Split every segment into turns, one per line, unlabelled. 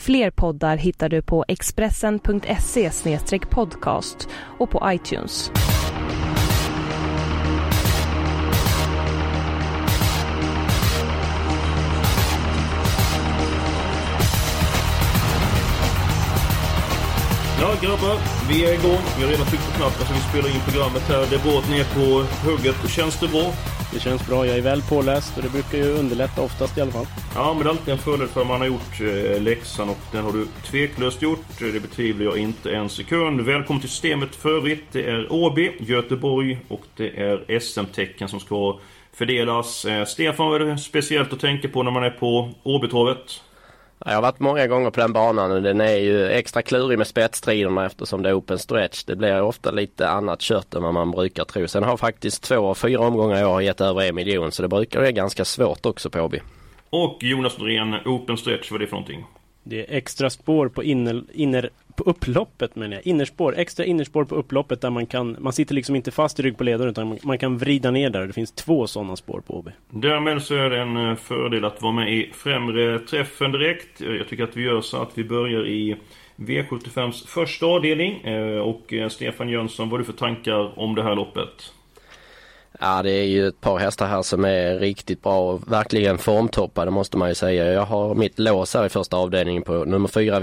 Fler poddar hittar du på expressen.se podcast och på iTunes.
Ja grabbar, vi är igång. Vi har redan tryckt på knappen så vi spelar in programmet här. Det är bra att ni är på hugget. Känns det bra?
Det känns bra. Jag är väl påläst och det brukar ju underlätta oftast i alla fall.
Ja, men det är alltid en fördel för man har gjort eh, läxan och den har du tveklöst gjort. Eh, det betvivlar jag inte en sekund. Välkommen till systemet för övrigt. Det är AB, Göteborg och det är SM-tecken som ska fördelas. Eh, Stefan, vad är det speciellt att tänka på när man är på Åbytorvet?
Jag har varit många gånger på den banan och den är ju extra klurig med spetsstriderna eftersom det är open stretch. Det blir ofta lite annat kött än vad man brukar tro. Sen har faktiskt två av fyra omgångar jag har gett över en miljon så det brukar vara ganska svårt också på Åby.
Och Jonas Norén, open stretch, vad är det för någonting?
Det är extra spår på inner, inner på upploppet menar jag. Innerspår, extra innerspår på upploppet där man kan Man sitter liksom inte fast i rygg på ledaren utan man, man kan vrida ner där. Det finns två sådana spår på OB.
Därmed så är det en eh, fördel att vara med i främre träffen direkt. Eh, jag tycker att vi gör så att vi börjar i V75s första avdelning. Eh, och Stefan Jönsson, vad har du för tankar om det här loppet?
Ja det är ju ett par hästar här som är riktigt bra och verkligen formtoppade måste man ju säga. Jag har mitt lås här i första avdelningen på nummer fyra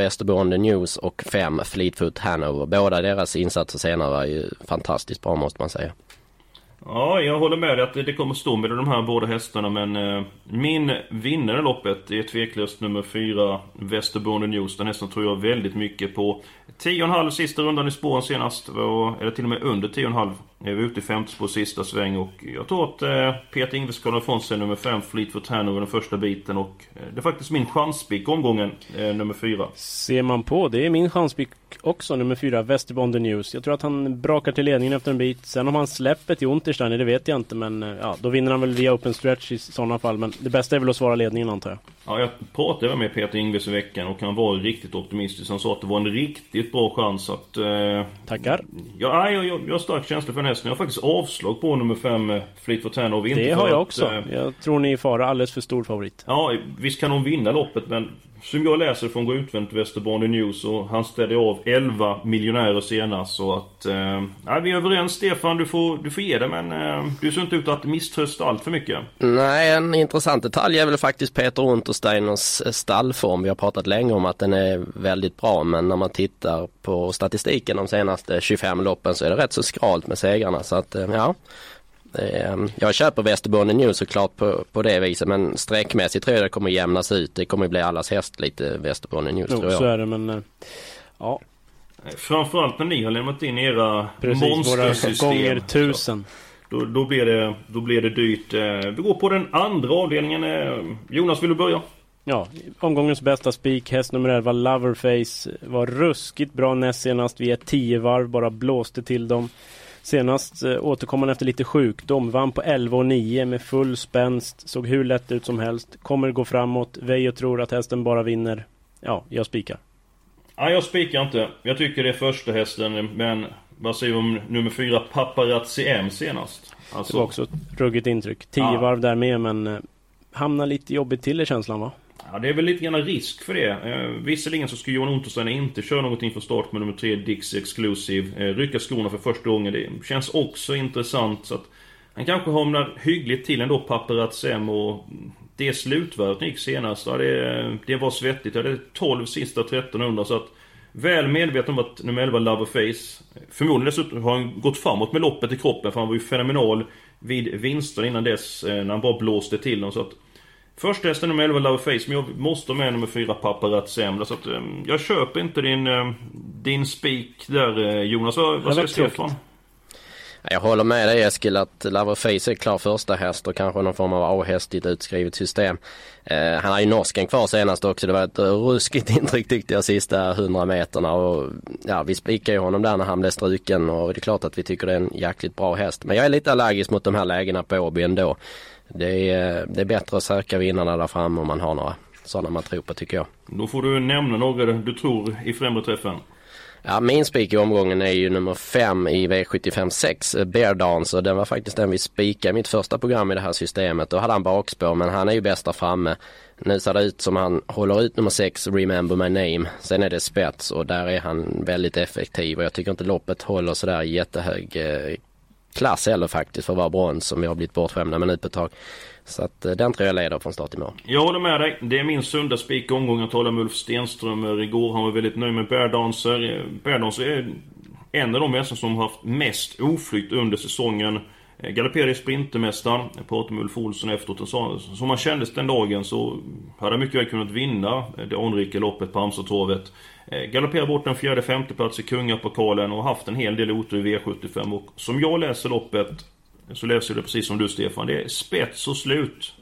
the News och fem Fleetfoot Hanover. Båda deras insatser senare var ju fantastiskt bra måste man säga.
Ja, jag håller med dig att det kommer stå med de här båda hästarna men eh, min vinnare i loppet är tveklöst nummer 4 Västerboende News. Den hästen tror jag väldigt mycket på. 10,5 sista rundan i spåren senast, eller till och med under 10,5. Är var ute i femte på sista sväng och jag tror att eh, Peter Ingves ska ifrån sig nummer 5 Fleetwood Hanover den första biten och eh, det är faktiskt min chanspick, omgången, eh, nummer 4.
Ser man på, det är min chanspick också, nummer 4 Västerbonde News. Jag tror att han brakar till ledningen efter en bit. Sen om han släpper till Untersteiner, det vet jag inte men eh, ja, då vinner han väl via open stretch i sådana fall. Men det bästa är väl att svara ledningen antar jag.
Ja, jag pratade med Peter Ingves i veckan och han var riktigt optimistisk. Han sa att det var en riktigt bra chans att... Eh,
Tackar.
Ja, jag, jag, jag har stark känsla för den hästen. Jag har faktiskt avslag på nummer 5 eh, Fleetwood Tanner.
Det har jag också. Att, eh, jag tror ni är fara alldeles för stor favorit.
Ja, visst kan hon vinna loppet men som jag läser från Gå utvänt Västerbotten News och han ställde av 11 miljonärer senast så att... Eh, nej, vi är överens Stefan, du får, du får ge det men eh, du ser inte ut att misströsta allt för mycket.
Nej, en intressant detalj är väl faktiskt Peter Untersteiners eh, stallform. Vi har pratat länge om att den är väldigt bra men när man tittar på statistiken de senaste 25 loppen så är det rätt så skralt med segrarna så att eh, ja jag köper Västerbotten News såklart på, på det viset men sträckmässigt tror jag det kommer jämnas ut. Det kommer bli allas häst lite Västerbotten jo, tror jag.
så är det men eh, ja.
Framförallt när ni har lämnat in era Precis, monstersystem.
gånger tusen.
Då, då, blir det, då blir det dyrt. Eh, vi går på den andra avdelningen. Eh, Jonas, vill du börja?
Ja, omgångens bästa spik, häst nummer 11, Loverface. Var ruskigt bra näst senast. Vi är 10 varv, bara blåste till dem. Senast eh, återkom han efter lite sjukdom. Vann på 11 och 9 med full spänst. Såg hur lätt ut som helst. Kommer gå framåt. Veijo tror att hästen bara vinner. Ja, jag spikar.
Ja, jag spikar inte. Jag tycker det är första hästen men vad säger du om nummer 4 Paparazzi M senast?
Alltså... Det var också ett ruggigt intryck. 10 ja. varv där med men eh, hamnar lite jobbigt till i känslan va?
Ja, det är väl lite grann risk för det. Eh, visserligen så ska Johan Untersteiner inte köra någonting från start med nummer 3 Dix Exclusive. Eh, rycka skorna för första gången. Det känns också intressant. Så att han kanske hamnar hyggligt till ändå, Paparazem och det slutvärdet gick senast. Ja, det, det var svettigt. Ja, det är 12 sista 1300 så att Väl medveten om att nummer 11 Loverface Förmodligen dessutom har han gått framåt med loppet i kroppen för han var ju fenomenal Vid vinster innan dess eh, när han bara blåste till dem så att Första hästen nummer 11 Love Face, men jag måste ha med nummer 4 Paparazzi Emla. Så att, um, jag köper inte din, um, din spik där uh, Jonas. Vad, vad säger Stefan?
Jag håller med dig Eskil att Loverface är klar första häst och kanske någon form av A-häst i ett utskrivet system. Eh, han har ju norsken kvar senast också. Det var ett ruskigt intryck tyckte jag sista 100 meterna. Och, ja, vi spikade ju honom där när han blev struken och det är klart att vi tycker det är en jäkligt bra häst. Men jag är lite allergisk mot de här lägena på Åby ändå. Det är, det är bättre att söka vinnarna där framme om man har några sådana man tror på tycker jag.
Då får du nämna några du tror i främre träffen.
Ja, min spik i omgången är ju nummer 5 i V75 6, Bear Dance. Och den var faktiskt den vi spikade i mitt första program i det här systemet. Då hade han bakspår, men han är ju bäst där framme. Nu ser det ut som han håller ut nummer 6, Remember My Name. Sen är det spets och där är han väldigt effektiv. Och jag tycker inte loppet håller sådär jättehög eh, klass heller faktiskt för att vara brons som vi har blivit bortskämda med nu på ett tag. Så att eh, den tror jag leder från start imorgon.
Jag håller med dig. Det är min sunda spik omgång. Jag talade med Ulf Stenström eh, igår. Han var väldigt nöjd med Beardancer. Eh, Beardancer är en av de hästar som har haft mest oflytt under säsongen. Eh, galopperade i Sprintermästaren. Jag pratade med Ulf Olsson efteråt och sa som han kändes den dagen så hade han mycket väl kunnat vinna eh, det anrika loppet på Amstertorvet. Eh, galopperade bort en fjärde femteplats i Kungapokalen och haft en hel del otur i V75 och som jag läser loppet så läser jag det precis som du Stefan. Det är spets och slut.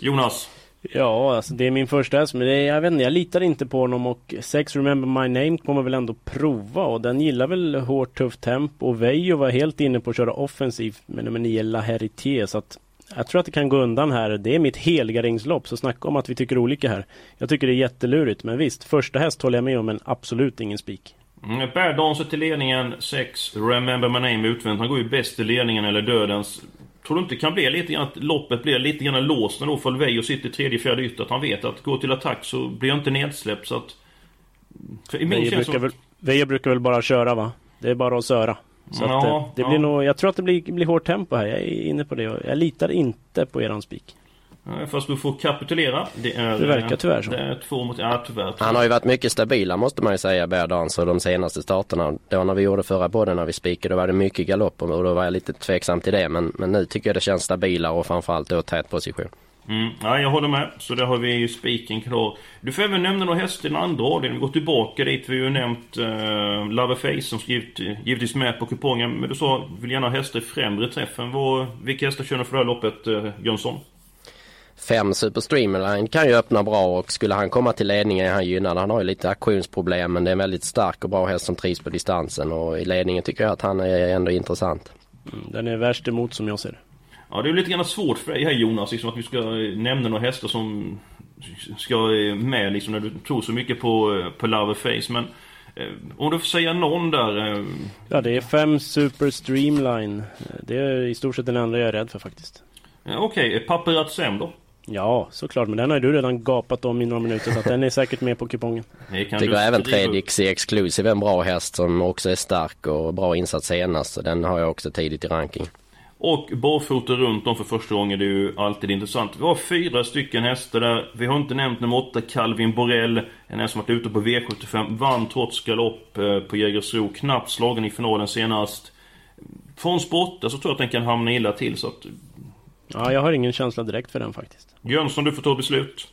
Jonas?
Ja, alltså det är min första häst, men det är, jag vet inte, jag litar inte på honom och Sex Remember My Name kommer väl ändå prova och den gillar väl hårt tufft tempo och Veijo var helt inne på att köra offensiv med nummer 9 La Herité så att jag tror att det kan gå undan här. Det är mitt helgarderingslopp, så snacka om att vi tycker olika här. Jag tycker det är jättelurigt, men visst, första häst håller jag med om, men absolut ingen spik.
Mm, Bärdanser till ledningen, 6. Remember My Name utvänt. Han går ju bäst i ledningen eller dödens. Tror du inte det kan bli lite grann att loppet blir lite grann låst när då Folvejo sitter i tredje, fjärde ytter? Att han vet att gå till attack så blir jag inte nedsläppt så att...
I min Vejo brukar, väl, brukar väl bara köra va? Det är bara att söra. Så ja, att, eh, det ja. blir nog, jag tror att det blir, blir hårt tempo här. Jag är inne på det. Jag litar inte på eran spik.
Fast du får kapitulera.
Det, är, det verkar tyvärr så.
Det är två mot, ja, tyvärr,
Han har ju varit mycket stabila måste man ju säga, Berdans de senaste starterna. Då när vi gjorde förra podden när vi spikade, då var det mycket galopp och då var jag lite tveksam till det. Men, men nu tycker jag det känns stabilare och framförallt då tät position.
Mm, ja, jag håller med. Så där har vi ju spiken klar. Du får även nämna några hästar i den andra avdelningen. Vi går tillbaka dit. Vi har ju nämnt uh, Loverface som skrivit, givetvis med på kupongen. Men du sa, vill gärna ha hästar i främre träffen. Vad, vilka hästar kör du för det här loppet, uh, Jönsson?
Fem Super Streamline kan ju öppna bra och skulle han komma till ledningen är han gynnad. Han har ju lite aktionsproblem men det är en väldigt stark och bra häst som trivs på distansen och i ledningen tycker jag att han är ändå intressant.
Mm, den är värst emot som jag ser det.
Ja det är lite grann svårt för dig här Jonas, liksom att vi ska nämna några hästar som ska med liksom när du tror så mycket på, på Loverface men eh, om du får säga någon där? Eh...
Ja det är fem Super Streamline. Det är i stort sett den enda jag är rädd för faktiskt.
Ja, Okej, okay. Paperazem då?
Ja, såklart. Men den har du redan gapat om i några minuter så att den är säkert med på kupongen.
Det kan Tycker även 3 Dixie Exclusive är en bra häst som också är stark och bra insats senast. Så den har jag också tidigt i ranking.
Och barfota runt om för första gången, det är ju alltid intressant. Vi har fyra stycken hästar där. Vi har inte nämnt nummer 8, Calvin Borell. En häst som varit ute på V75. Vann trots galopp eh, på Jägersro. Knappt slagen i finalen senast. Från spotta så tror jag att den kan hamna illa till så att
Ja, jag har ingen känsla direkt för den faktiskt.
Jönsson, du får ta beslut.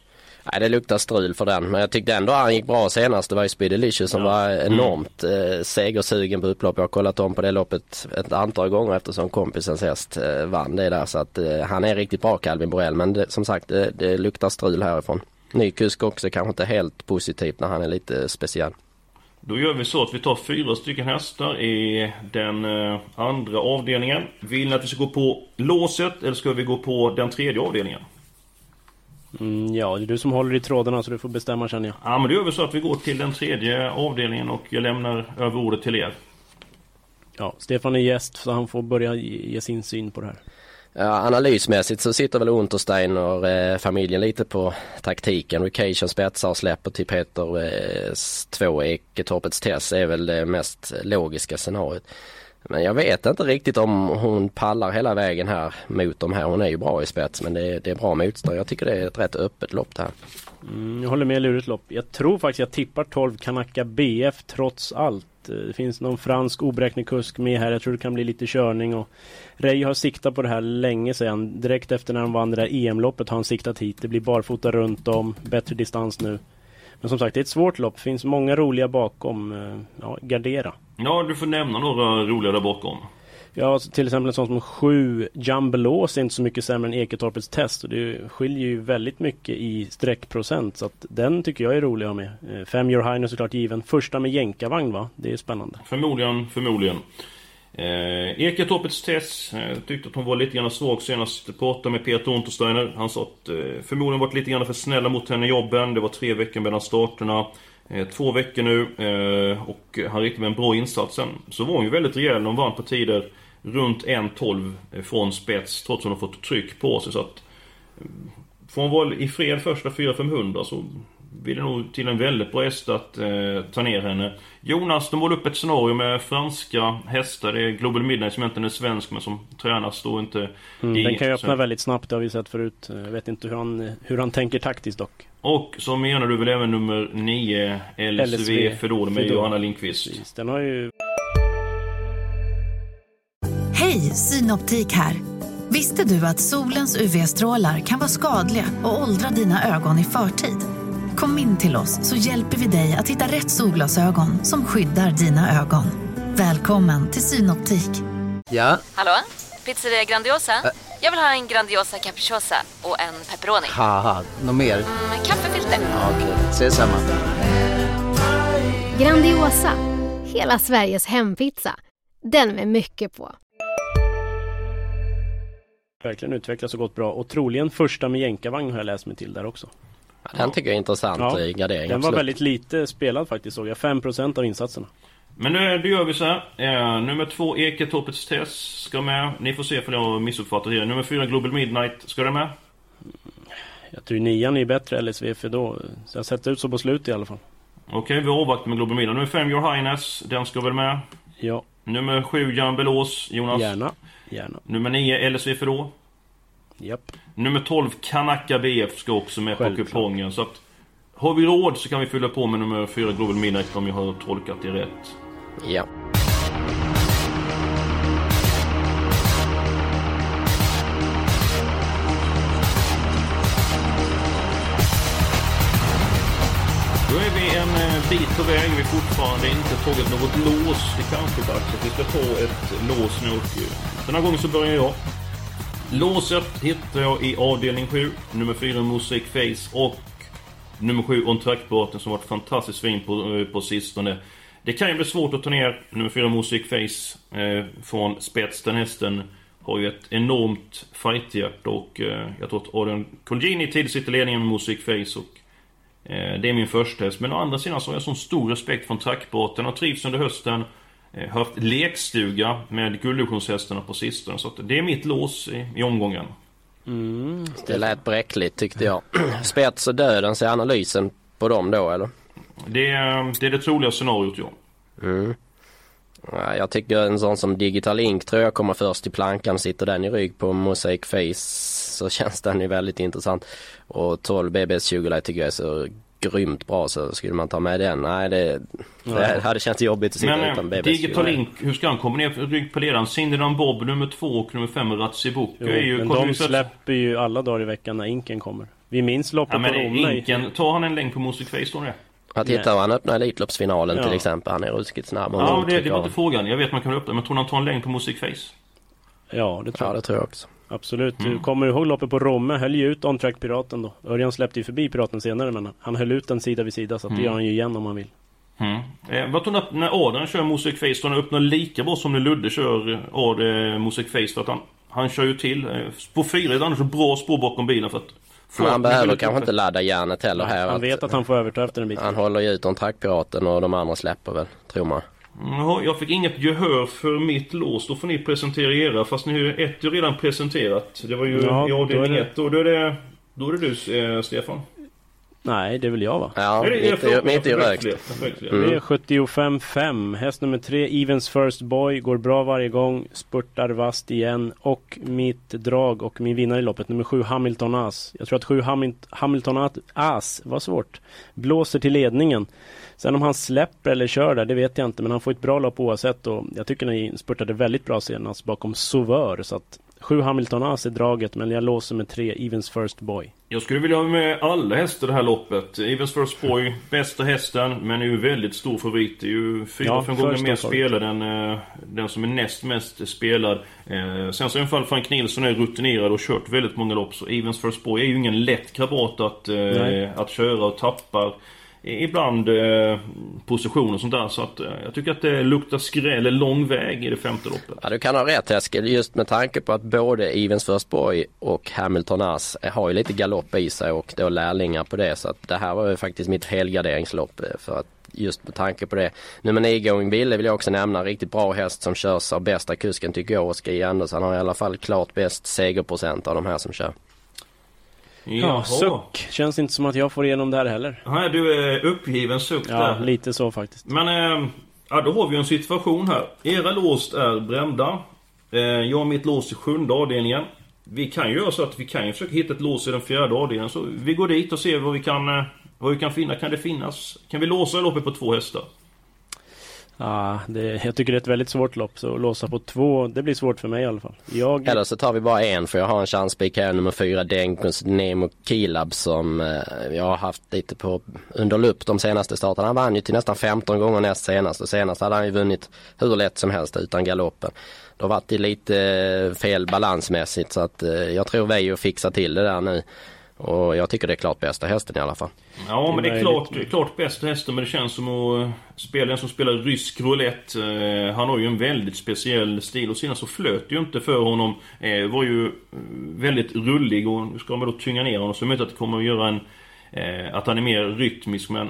Nej, det luktar strul för den. Men jag tyckte ändå han gick bra senast. Det var ju Speedelicious som ja. var enormt eh, segersugen på upplopp. Jag har kollat om på det loppet ett antal gånger eftersom kompisens häst eh, vann det där. Så att eh, han är riktigt bra Calvin Borell. Men det, som sagt, det, det luktar strul härifrån. Ny kusk också kanske inte helt positivt när han är lite speciell.
Då gör vi så att vi tar fyra stycken hästar i den eh, andra avdelningen. Vill ni att vi ska gå på låset eller ska vi gå på den tredje avdelningen?
Mm, ja, det är du som håller i trådarna så du får bestämma känner jag.
Ja, men då gör vi så att vi går till den tredje avdelningen och jag lämnar över ordet till er.
Ja, Stefan är gäst så han får börja ge sin syn på det här.
Ja, analysmässigt så sitter väl Untersteiner eh, familjen lite på taktiken. Recation spetsar och släpper till Peter eh, två Eketorpets Tess är väl det mest logiska scenariot. Men jag vet inte riktigt om hon pallar hela vägen här mot de här. Hon är ju bra i spets men det är, det är bra motstånd. Jag tycker det är ett rätt öppet lopp det här.
Mm, jag håller med lurigt lopp. Jag tror faktiskt jag tippar 12 Kanaka BF trots allt. Eh, det finns någon fransk oberäknelig kusk med här. Jag tror det kan bli lite körning och Rey har siktat på det här länge sedan. Direkt efter när han vann det där EM-loppet har han siktat hit. Det blir barfota runt om, bättre distans nu. Men som sagt, det är ett svårt lopp. Det finns många roliga bakom. Eh, ja, gardera.
Ja, du får nämna några roliga där bakom.
Ja, till exempel en sån som sju Jambelås är inte så mycket sämre än Eketorpets test och det skiljer ju väldigt mycket i sträckprocent så att den tycker jag är rolig att ha med. Eh, fem Your Highness såklart given. Första med jänkarvagn va? Det är spännande.
Förmodligen, förmodligen. Eh, Eketorpets test eh, tyckte att hon var lite grann svag senast. Pratade med Peter Untersteiner. Han sa att eh, förmodligen varit lite grann för snälla mot henne i jobben. Det var tre veckor mellan starterna. Eh, två veckor nu eh, och han riktigt med en bra insats sen. Så var hon ju väldigt rejäl. Hon vann på tider runt 1.12 eh, från spets trots att hon har fått tryck på sig. Så att, får hon vara i fred första 4-500 så det nog till en väldigt bra häst att eh, ta ner henne. Jonas, de målar upp ett scenario med franska hästar. Det är Global Midnight som egentligen är svensk men som tränas då inte
mm,
i...
Den kan ju öppna väldigt snabbt, det har vi sett förut. Jag vet inte hur han, hur han tänker taktiskt dock.
Och så menar du väl även nummer 9 LSV, LSV Fedor med Johanna Lindqvist? Precis,
den har ju...
Hej, Synoptik här! Visste du att solens UV-strålar kan vara skadliga och åldra dina ögon i förtid? Kom in till oss så hjälper vi dig att hitta rätt solglasögon som skyddar dina ögon. Välkommen till Synoptik.
Ja?
Hallå? Pizzeria Grandiosa? Ä Jag vill ha en Grandiosa capriciosa och en pepperoni.
Något mer? Mm,
en kaffefilter.
Ja, Okej, okay. ses samma.
Grandiosa, hela Sveriges hempizza. Den med mycket på.
Verkligen utvecklats och gått bra och troligen första med jänkarvagn har jag läst mig till där också.
Ja, den tycker jag är intressant ja, i gardering.
Den
absolut.
var väldigt lite spelad faktiskt såg jag. 5% av insatserna.
Men nu då gör vi så här. Eh, nummer två Eketorpets test ska med. Ni får se för jag har missuppfattat det. Nummer fyra Global Midnight. Ska den med?
Jag tror nian är bättre LSV för då. Så jag sätter ut så på slutet i alla fall.
Okej, okay, vi avvaktar med Global Midnight. Nummer fem Your Highness. Den ska väl med?
Ja.
Nummer sju Jan Belås. Jonas?
Gärna. Gärna.
Nummer nio LSV för då?
Japp.
Nummer 12 Kanaka BF ska också med Självklart. på kupongen. Så att har vi råd så kan vi fylla på med nummer 4 Global Midnight om jag har tolkat det rätt.
Ja.
Då är vi en eh, bit på väg. Vi har fortfarande inte tagit något lås. Det kanske är dags att vi ska ta ett lås nu. Den här gången så börjar jag. Låset hittar jag i avdelning 7. Nummer 4 Mosaic Face och nummer 7 On Track-båten som varit fantastiskt fin på, eh, på sistone. Det kan ju bli svårt att ta ner nummer 4 Mosaic Face eh, från spets. Den hästen har ju ett enormt fighthjärta och eh, jag tror att Adrian Colgjini tidigt sitter ledningen med Mosaic Face och eh, det är min första häst. Men å andra sidan så har jag sån stor respekt från trackbåten och trivs under hösten. Eh, haft lekstuga med gulddivisionshästarna på sistone. Så det är mitt lås i, i omgången.
Mm. Det lät bräckligt tyckte jag. Spets och dödens, är analysen på dem då eller?
Det, är det, är det troliga scenariot ja.
Mm. Ja, jag tycker en sån som Digital Ink tror jag kommer först i plankan. Sitter den i rygg på Mosaic Face så känns den ju väldigt intressant. Och 12 BBS 20 tycker jag är så grymt bra så skulle man ta med den. Nej det, det hade känts jobbigt att sitta
Men,
utan
BBS. Digital Link, hur ska han komma ner rygg på ledaren? Cinderland Bob nummer två och nummer fem Ratsibuk
är ju... Men de släpper ju alla dagar i veckan när Inken kommer. Vi minns loppet ja, men på
Romme. Inken, tar han en längd på Music Face då det?
Att hitta han öppnar Elitloppsfinalen ja. till exempel. Han är ruskigt snabb.
Ja, det, det var inte frågan. Jag vet man kan öppna. Men tror han tar en längd på Music Face?
Ja, det tror
jag. Ja, det tror jag också.
Absolut. Mm. Du kommer ihåg loppet på Romme? Höll ju ut On Track Piraten då. Örjan släppte ju förbi Piraten senare men han höll ut den sida vid sida så att mm. det gör han ju igen om han vill.
Mm. Eh, vad tror att när Adrian kör Mosaic Face, tror han öppnar lika bra som när Ludde kör Ad eh, Mosaic Face? För att han, han kör ju till. Eh, på fyra är det annars bra spår bakom bilen för att
men han behöver kanske inte ladda järnet heller här.
Han vet att han får överta efter en bit.
Han håller ju ut om trackpiraten och de andra släpper väl, tror man.
Ja, jag fick inget gehör för mitt lås. Då får ni presentera era. Fast ni har ju ett ju redan presenterat. Det var ju ja, i avdelning 1. Då, då, är det, då är det du, eh, Stefan.
Nej, det är väl jag va?
Ja, mitt, i, mitt rökt.
Mm. Det är 75-5. Häst nummer 3, Evens First Boy, går bra varje gång. Spurtar vast igen. Och mitt drag och min vinnare i loppet, nummer 7, Hamilton As. Jag tror att 7 Hamilton As, var svårt, blåser till ledningen. Sen om han släpper eller kör där, det vet jag inte. Men han får ett bra lopp oavsett. Och jag tycker ni spurtade väldigt bra senast bakom Sauveur. Så att Sju Hamilton As är draget men jag låser med tre Evens First Boy.
Jag skulle vilja ha med alla hästar det här loppet. Evens First Boy, bästa hästen, men är ju väldigt stor favorit. Det är ju fyra,
Ja,
fem gånger mer spelad än eh, den som är näst mest spelad. Eh, sen så alla fall Frank Nilsson är rutinerad och kört väldigt många lopp. Så Evens First Boy är ju ingen lätt krabat att,
Nej.
eh, att köra och tappar ibland eh, position och sånt där. Så att eh, jag tycker att det luktar skräll, lång väg i det femte loppet.
Ja, du kan ha rätt Eskil, just med tanke på att både Evens First Boy och Hamilton Ass har ju lite galopp i sig och då lärlingar på det. Så att det här var ju faktiskt mitt helgarderingslopp eh, för att just med tanke på det. Nummer 9 Going Ville vill jag också nämna, riktigt bra häst som körs av bästa kusken tycker jag, Oskar J. Andersson. Har i alla fall klart bäst segerprocent av de här som kör.
Ja, suck. Känns inte som att jag får igenom det här heller.
Nej, du är uppgiven suck
Ja,
där.
lite så faktiskt.
Men, eh, ja då har vi ju en situation här. Era lås är brända. Eh, jag har mitt lås i sjunde avdelningen. Vi kan ju göra så att vi kan ju försöka hitta ett lås i den fjärde avdelningen. Så vi går dit och ser vad vi kan, eh, vad vi kan finna. Kan det finnas? Kan vi låsa loppet på två hästar?
Ja, det, jag tycker det är ett väldigt svårt lopp så att låsa på två, det blir svårt för mig i alla fall. Jag...
Eller så tar vi bara en för jag har en chanspik här nummer fyra Denkos Nemo Kilab som eh, jag har haft lite på under lupp de senaste starterna. Han vann ju till nästan 15 gånger näst senast och senast hade han ju vunnit hur lätt som helst utan galoppen. Det har varit lite eh, fel balansmässigt så att eh, jag tror Veijo fixar till det där nu. Och jag tycker det är klart bästa hästen i alla fall.
Ja, men det är klart, klart bästa hästen, men det känns som att eh, spela en som spelar rysk roulette. Eh, han har ju en väldigt speciell stil och senast så flöt ju inte för honom. Eh, var ju väldigt rullig och nu ska man då tynga ner honom så möjligt att det kommer att göra en... Att han är mer rytmisk, men...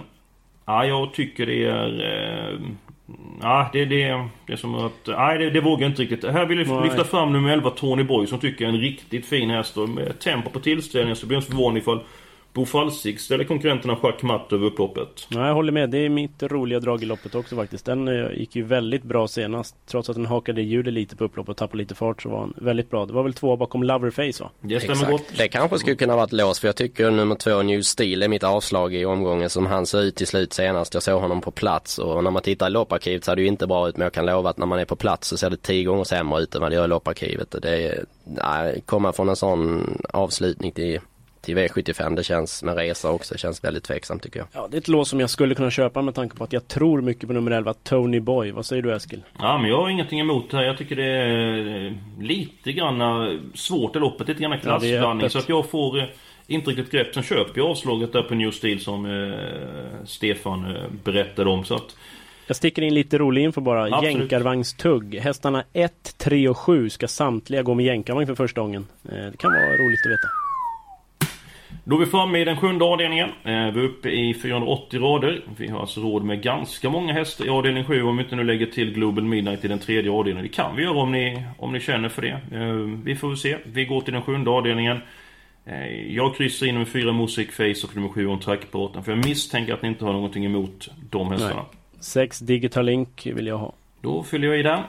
Ja, jag tycker det är... Ja, det, det, det är som att... Nej, det, det vågar jag inte riktigt. Här vill jag
Nej.
lyfta fram nummer 11, Tony Boy, som tycker är en riktigt fin häst. Och med tempo på tillställningen så blir jag inte förvånad ifall Bo Falsik ställer konkurrenterna schackmatt över upploppet.
Ja, jag håller med. Det är mitt roliga drag i loppet också faktiskt. Den eh, gick ju väldigt bra senast. Trots att den hakade hjulet lite på upploppet och tappade lite fart så var han väldigt bra. Det var väl två bakom Loverface va?
Det stämmer
Exakt.
gott.
Det kanske skulle kunna vara ett lås för jag tycker nummer två New Steel är mitt avslag i omgången som han såg ut till slut senast. Jag såg honom på plats och när man tittar i lopparkivet så ser det ju inte bra ut men jag kan lova att när man är på plats så ser det tio gånger sämre ut än vad det gör i lopparkivet. Och Det är, nej, komma från en sån avslutning till, till V75 det känns med resa också, det känns väldigt tveksamt tycker jag.
Ja, det är ett lås som jag skulle kunna köpa med tanke på att jag tror mycket på nummer 11, Tony Boy. Vad säger du Eskil?
Ja, men jag har ingenting emot det här. Jag tycker det är lite grann svårt i loppet. Lite grann klassblandning.
öppet.
så att jag får inte riktigt grepp. Sen köper jag avslaget där på New Steel som eh, Stefan eh, berättade om. Så att
Jag sticker in lite rolig info bara.
Absolut.
Jänkarvagnstugg. Hästarna 1, 3 och 7 ska samtliga gå med jänkarvagn för första gången. Eh, Det kan vara roligt att veta.
Då är vi framme i den sjunde avdelningen. Eh, Vi är uppe i 480 rader. Vi har alltså råd med ganska många hästar i avdelning 7 om vi inte nu lägger till Global Midnight i den tredje avdelningen. Det kan vi göra om ni, om ni känner för det. Eh, Vi får väl se. Vi går till den sjunde avdelningen. Eh, Jag kryssar in nummer 4 Music Face och nummer 7 On Track-båten. För jag misstänker att ni inte har någonting emot de hästarna.
6 Digital Link vill jag ha.
Då fyller jag i den.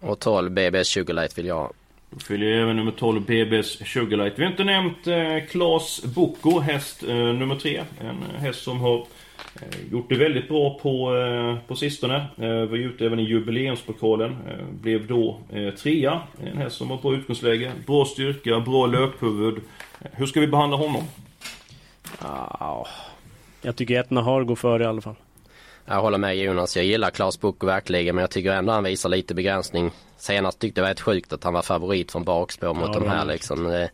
Och 12 BBS Sugarlight vill jag ha.
Då fyller jag även nummer 12 BB's Sugarlight. Vi har inte nämnt eh, Klas Boko, häst eh, nummer 3. En eh, häst som har eh, gjort det väldigt bra på, eh, på sistone. Eh, var ju ute även i jubileumspokalen. Eh, blev då eh, trea. En häst som har bra utgångsläge, bra styrka, bra löphuvud. Hur ska vi behandla honom?
Ah, jag tycker att Nahar går före i alla fall.
Jag håller med Jonas, jag gillar Klas Bocco verkligen men jag tycker ändå han visar lite begränsning. Senast tyckte jag det var ett sjukt att han var favorit från bakspår mot
Ja,
de här liksom. Det-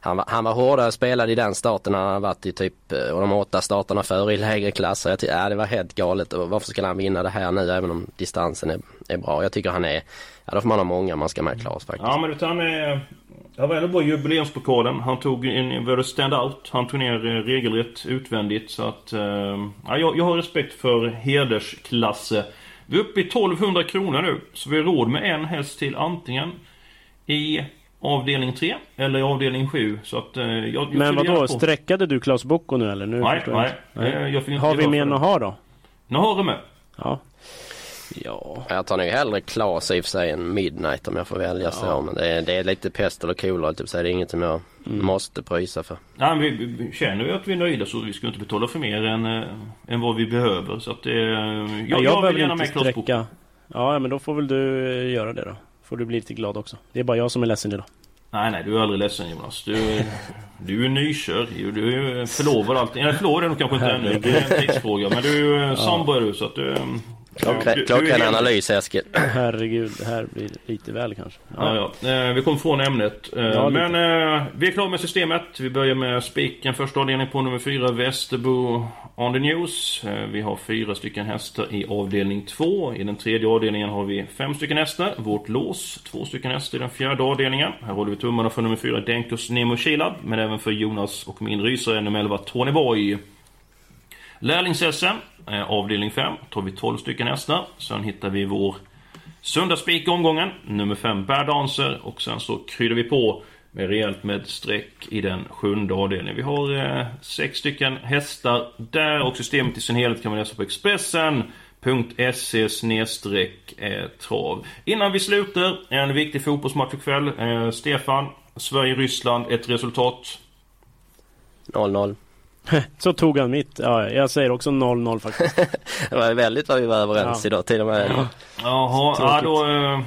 Han var, han var hårdare spelad i den starten än han har varit i typ, eh, och de åtta starterna före i lägre klasser. Jag tycker, ja, det var helt galet och varför ska han vinna det här nu även om distansen är, är bra. Jag tycker han är, ja då får man ha många man ska med Klas faktiskt.
Ja men vet är... Han var jubileumspokalen. Han tog en det stand-out. Han tog ner eh, regelrätt utvändigt. Så att... Eh, ja, jag, jag har respekt för hedersklasse. Vi är uppe i 1200 kronor nu. Så vi har råd med en häst till antingen i avdelning 3 eller i avdelning 7. Så att... Eh, jag, jag
Men vadå, sträckade du Klas Bocco nu eller? Nu
Nej, nej.
inte.
Eh, jag
Har vi med. Nahar då?
Nu har du med.
Ja. Ja.
Jag tar nog hellre Klas i och för sig än Midnight om jag får välja så. Men det är, det är lite pest eller kolera typ så det är inget som jag
Mm.
måste pröjsa för.
Nej, men vi, vi känner vi att vi är nöjda så vi ska inte betala för mer än, eh, än vad vi behöver. Så att eh, jag,
Jag,
jag,
jag
vill gärna med Klas
sträcka. Ja, men då får väl du eh, göra det då. Får du bli lite glad också. Det är bara jag som är ledsen idag.
Nej, nej, du är aldrig ledsen Jonas. Du, du är nykär. Du är förlovad allting. Nej, förlovad är du kanske inte ännu. Det är en tidsfråga. Men du är ja. sambo är du så att du...
Klockren analys Eskil.
Herregud, det här blir lite väl kanske.
Ja, ja. ja. Eh, vi kommer från ämnet. Eh, ja, men eh, vi är klara med systemet. Vi börjar med spiken. Första avdelningen på nummer fyra, Västerbo on the news. Eh, vi har fyra stycken hästar i avdelning två. I den tredje avdelningen har vi fem stycken hästar. Vårt lås, två stycken hästar i den fjärde avdelningen. Här håller vi tummarna för nummer fyra, Denkos Nemo Kilab. Men även för Jonas och min rysare nummer 11, Tony Boy. Lärlings-SM, eh, avdelning 5, tar vi 12 stycken hästar. Sen hittar vi vår söndagsspik omgången, nummer 5 Bär Dancer. Och sen så kryddar vi på med rejält med streck i den sjunde avdelningen. Vi har eh, sex stycken hästar där och systemet i sin helhet kan man läsa på Expressen.se snedstreck eh, trav. Innan vi slutar, en viktig fotbollsmatch ikväll. Eh, Stefan, Sverige-Ryssland, ett resultat?
0-0.
Så tog han mitt. Ja, jag säger också 0-0 faktiskt.
det var väldigt vad vi var överens ja. idag till och med.
Jaha, ja, då... Eh,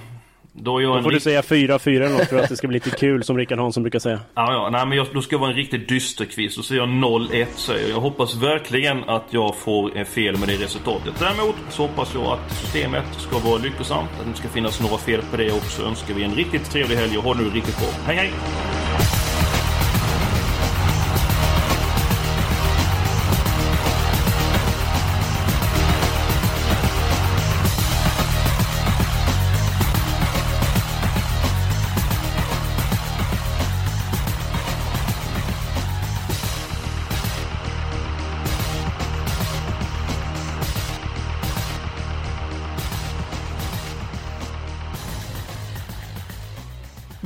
då,
då får du säga 4-4 eller något för att det ska bli lite kul som Rickard Hansson brukar säga.
Ja, ja. Nej, men jag, då ska jag vara en riktigt dyster quiz. Så säger jag 0-1 säger jag. Jag hoppas verkligen att jag får eh, fel med det resultatet. Däremot så hoppas jag att systemet ska vara lyckosamt. Att det inte ska finnas några fel på det också. Önskar vi en riktigt trevlig helg och ha nu riktigt bra. Hej hej!